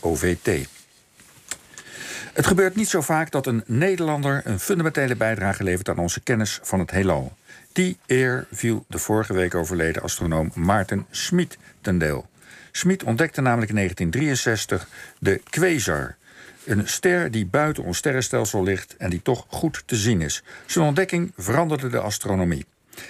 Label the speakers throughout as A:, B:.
A: OVT. Het gebeurt niet zo vaak dat een Nederlander een fundamentele bijdrage levert aan onze kennis van het heelal. Die eer viel de vorige week overleden astronoom Maarten Schmid ten deel. Schmid ontdekte namelijk in 1963 de quasar. Een ster die buiten ons sterrenstelsel ligt en die toch goed te zien is. Zijn ontdekking veranderde de astronomie.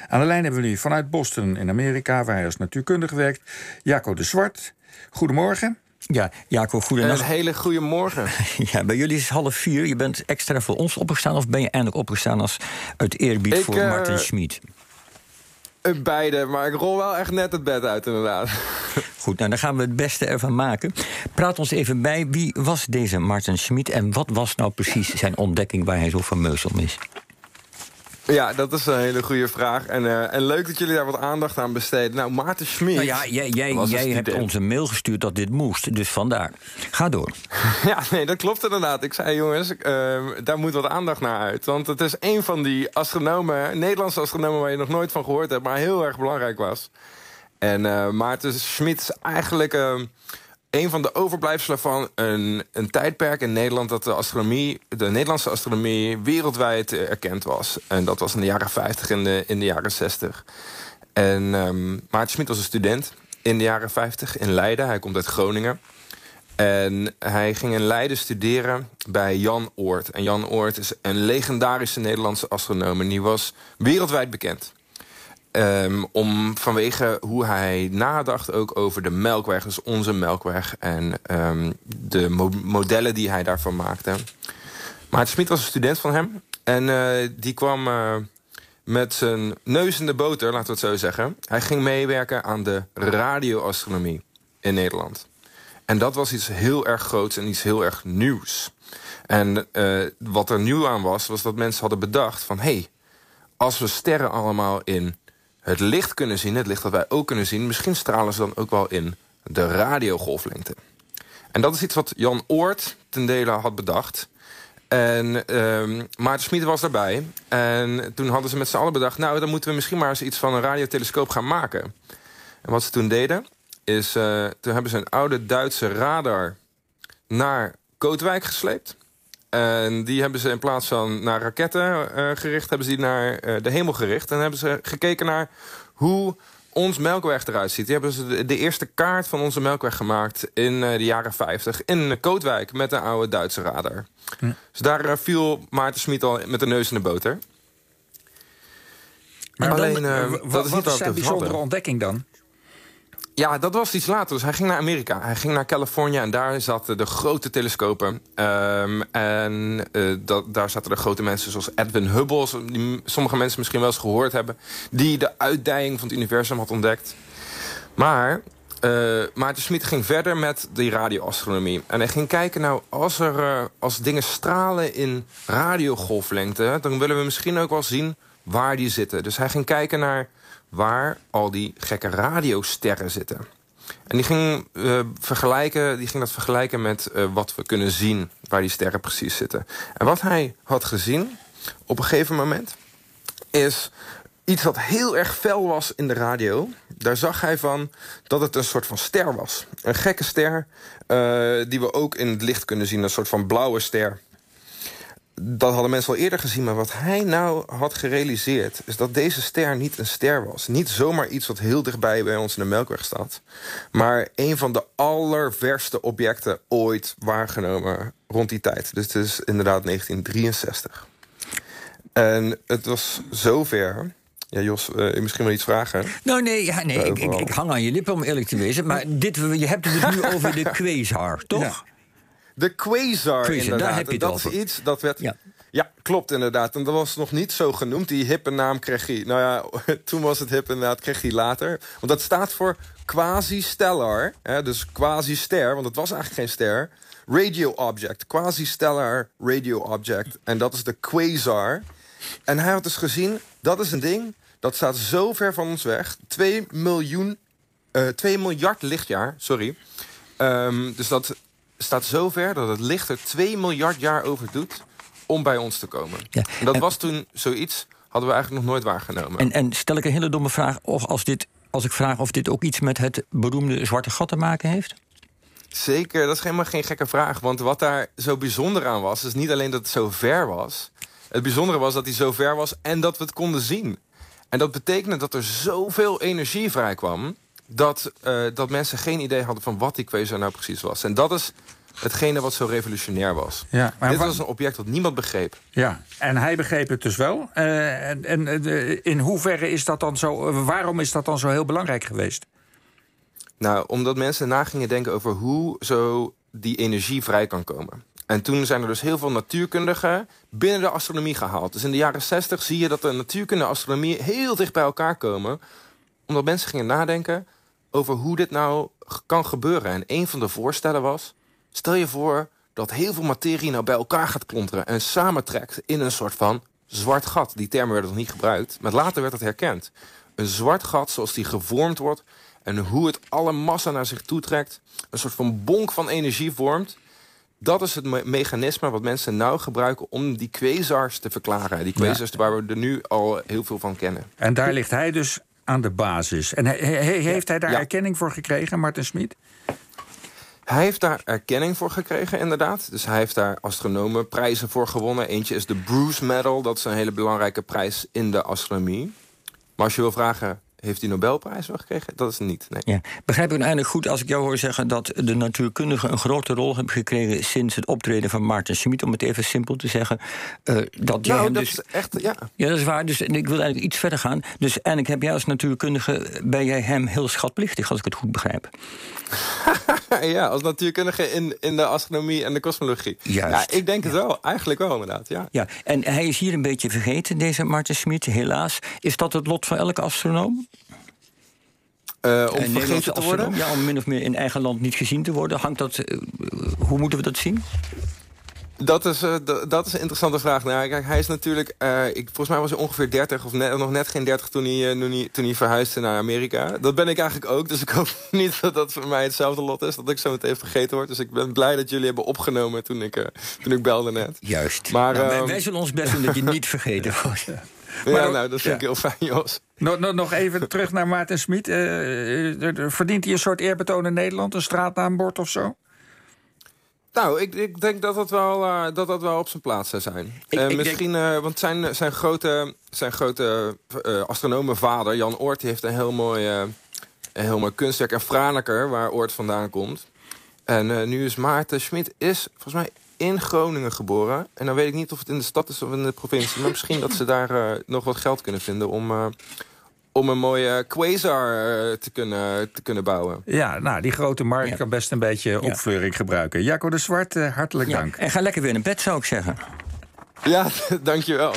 A: Aan de lijn hebben we nu vanuit Boston in Amerika, waar hij als natuurkundige werkt, Jaco de Zwart. Goedemorgen.
B: Ja, Jacob, goedenacht.
C: Een hele goede morgen.
B: ja, bij jullie is het half vier. Je bent extra voor ons opgestaan of ben je eindelijk opgestaan als uit eerbied voor uh, Martin Schmid?
C: Beide, maar ik rol wel echt net het bed uit, inderdaad.
B: Goed, nou dan gaan we het beste ervan maken. Praat ons even bij, wie was deze Martin Schmid en wat was nou precies zijn ontdekking waar hij zo fameus om is?
C: Ja, dat is een hele goede vraag. En, uh, en leuk dat jullie daar wat aandacht aan besteden. Nou, Maarten Schmid...
B: Nou ja, jij, jij, jij hebt ons een mail gestuurd dat dit moest. Dus vandaar. Ga door.
C: ja, nee, dat klopt inderdaad. Ik zei, jongens, uh, daar moet wat aandacht naar uit. Want het is een van die astronomen, Nederlandse astronomen... waar je nog nooit van gehoord hebt, maar heel erg belangrijk was. En uh, Maarten Schmid is eigenlijk ehm, een van de overblijfselen van een, een tijdperk in Nederland... dat de, astronomie, de Nederlandse astronomie wereldwijd eh, erkend was. En dat was in de jaren 50 en de, in de jaren 60. En um, Maarten Schmid was een student in de jaren 50 in Leiden. Hij komt uit Groningen. En hij ging in Leiden studeren bij Jan Oort. En Jan Oort is een legendarische Nederlandse astronoom. En die was wereldwijd bekend. Um, om, vanwege hoe hij nadacht ook over de Melkweg, dus onze Melkweg... en um, de mo modellen die hij daarvan maakte. Maar Smit was een student van hem. En uh, die kwam uh, met zijn neus in de boter, laten we het zo zeggen. Hij ging meewerken aan de radioastronomie in Nederland. En dat was iets heel erg groots en iets heel erg nieuws. En uh, wat er nieuw aan was, was dat mensen hadden bedacht van... hé, hey, als we sterren allemaal in het licht kunnen zien, het licht dat wij ook kunnen zien... misschien stralen ze dan ook wel in de radiogolflengte. En dat is iets wat Jan Oort ten dele had bedacht. En uh, Maarten Smit was daarbij. En toen hadden ze met z'n allen bedacht... nou, dan moeten we misschien maar eens iets van een radiotelescoop gaan maken. En wat ze toen deden, is... Uh, toen hebben ze een oude Duitse radar naar Kootwijk gesleept. En die hebben ze in plaats van naar raketten uh, gericht... hebben ze die naar uh, de hemel gericht. En hebben ze gekeken naar hoe ons Melkweg eruit ziet. Die hebben ze de, de eerste kaart van onze Melkweg gemaakt... in uh, de jaren 50 in Kootwijk met een oude Duitse radar. Dus daar viel Maarten Smit al met de neus in de boter.
A: Maar Alleen, dan, wat, wat is zijn bijzondere ontdekking dan?
C: Ja, dat was iets later. Dus hij ging naar Amerika. Hij ging naar Californië en daar zaten de grote telescopen. Um, en uh, dat, daar zaten de grote mensen zoals Edwin Hubble... die sommige mensen misschien wel eens gehoord hebben... die de uitdijing van het universum had ontdekt. Maar uh, Maarten Smit ging verder met die radioastronomie. En hij ging kijken, nou, als, er, uh, als dingen stralen in radiogolflengte... dan willen we misschien ook wel zien waar die zitten. Dus hij ging kijken naar waar al die gekke radiosterren zitten. En die ging, uh, vergelijken, die ging dat vergelijken met uh, wat we kunnen zien... waar die sterren precies zitten. En wat hij had gezien op een gegeven moment... is iets wat heel erg fel was in de radio. Daar zag hij van dat het een soort van ster was. Een gekke ster uh, die we ook in het licht kunnen zien. Een soort van blauwe ster dat hadden mensen al eerder gezien, maar wat hij nou had gerealiseerd... is dat deze ster niet een ster was. Niet zomaar iets wat heel dichtbij bij ons in de Melkweg staat. Maar een van de allerverste objecten ooit waargenomen rond die tijd. Dus het is inderdaad 1963. En het was zover... Ja, Jos, uh, misschien wel iets vragen.
B: Nou, nee, ja, nee ik, ik, ik, hang aan je lippen om eerlijk te wezen. Maar dit, je hebt het nu over de quasar, toch? Ja.
C: De quasar, quasar inderdaad. Heb je dat over. is iets dat werd... Ja. ja. klopt inderdaad. En dat was nog niet zo genoemd. Die hippe naam kreeg hij... Nou ja, toen was het hip inderdaad, kreeg hij later. Want dat staat voor quasi-stellar. Dus quasi-ster, want het was eigenlijk geen ster. Radio object. Quasi-stellar radio object. En dat is de quasar. En hij had dus gezien, dat is een ding... dat staat zo ver van ons weg. 2 miljoen... Uh, 2 miljard lichtjaar, sorry. Um, dus dat staat zo ver dat het licht er 2 miljard jaar over doet om bij ons te komen. Ja. En dat was toen zoiets, hadden we eigenlijk nog nooit waargenomen.
B: En, en stel ik een hele domme vraag, of als, dit, als ik vraag of dit ook iets met het beroemde zwarte gat te maken heeft?
C: Zeker, dat is helemaal geen gekke vraag. Want wat daar zo bijzonder aan was, is niet alleen dat het zo ver was. Het bijzondere was dat hij zo ver was en dat we het konden zien. En dat betekende dat er zoveel energie vrijkwam... dat, uh, dat mensen geen idee hadden van wat die quasar nou precies was. En dat is hetgene wat zo revolutionair was. Ja, maar Dit was een object dat niemand begreep.
A: Ja, en hij begreep het dus wel. Uh, en en uh, in hoeverre is dat dan zo... waarom is dat dan zo heel belangrijk geweest?
C: Nou, omdat mensen na gingen denken over hoe zo die energie vrij kan komen. En toen zijn er dus heel veel natuurkundigen binnen de astronomie gehaald. Dus in de jaren 60 zie je dat de natuurkunde en astronomie heel dicht bij elkaar komen. Omdat mensen gingen nadenken over hoe dit nou kan gebeuren. En een van de voorstellen was... stel je voor dat heel veel materie nou bij elkaar gaat klonteren... en samentrekt in een soort van zwart gat. Die termen werden nog niet gebruikt, maar later werd het herkend. Een zwart gat zoals die gevormd wordt... en hoe het alle massa naar zich toe trekt. Een soort van bonk van energie vormt dat is het mechanisme wat mensen nou gebruiken om die quasars te verklaren. Die quasars waar we er nu al heel veel van kennen.
A: En daar ligt hij dus aan de basis. En heeft hij daar erkenning voor gekregen, Martin Smit?
C: Hij heeft daar erkenning voor gekregen, inderdaad. Dus hij heeft daar astronomenprijzen voor gewonnen. Eentje is de Bruce Medal. Dat is een hele belangrijke prijs in de astronomie. Maar als je wil vragen, heeft hij Nobelprijs wel gekregen? Dat is niet. Nee.
B: Ja. Begrijp ik uiteindelijk goed als ik jou hoor zeggen dat de natuurkundigen een grote rol hebben gekregen sinds het optreden van Maarten Schmid, om het even simpel te zeggen.
C: Uh, dat nou, dat dus... is echt, ja.
B: Ja, dat is waar. Dus ik wil eigenlijk iets verder gaan. Dus eigenlijk heb jij als natuurkundige, ben jij hem heel schatplichtig, als ik het goed begrijp.
C: ja, als natuurkundige in, in de astronomie en de kosmologie. Juist. Ja, ik denk het wel. Eigenlijk wel, inderdaad. Ja.
B: ja, en hij is hier een beetje vergeten, deze Maarten Schmid, helaas. Is dat het lot van elke astronoom?
C: Uh, om vergeten te worden?
B: Ja, om min of meer in eigen land niet gezien te worden. Hangt dat, uh, hoe moeten we dat zien?
C: Dat is, uh, dat is een interessante vraag. Nou, kijk, hij is natuurlijk... ik, volgens mij was hij ongeveer 30 of net, nog net geen 30 toen hij, toen, hij, toen hij verhuisde naar Amerika. Dat ben ik eigenlijk ook. Dus ik hoop niet dat dat voor mij hetzelfde lot is. Dat ik zo meteen vergeten word. Dus ik ben blij dat jullie hebben opgenomen toen ik, toen ik belde net.
B: Juist. Maar, nou, wij, wij zullen ons best doen dat je niet vergeten wordt.
C: Ja, nou, dat vind ik heel fijn, Jos.
A: Nog, nog, nog even terug naar Maarten Smit. Uh, verdient hij een soort eerbetoon in Nederland? Een straatnaambord of zo?
C: Nou, ik, ik denk dat dat, wel, uh, dat dat wel op zijn plaats zou zijn. Ik, uh, misschien, denk... want zijn, zijn grote, zijn grote astronomenvader, Jan Oort... Heeft een heel mooi, een heel mooi kunstwerk. En Franeker, waar Oort vandaan komt. En nu is Maarten Smit is volgens mij in Groningen geboren. En dan weet ik niet of het in de stad is of in de provincie. Maar misschien dat ze daar nog wat geld kunnen vinden om... Om een mooie quasar uh, te kunnen, te kunnen bouwen.
A: Ja, nou, die grote markt ja. kan best een beetje opvleuring gebruiken. Jacco de Zwart, hartelijk
B: ja.
A: dank.
B: En ga lekker weer in bed, zou ik zeggen.
C: Ja, dankjewel.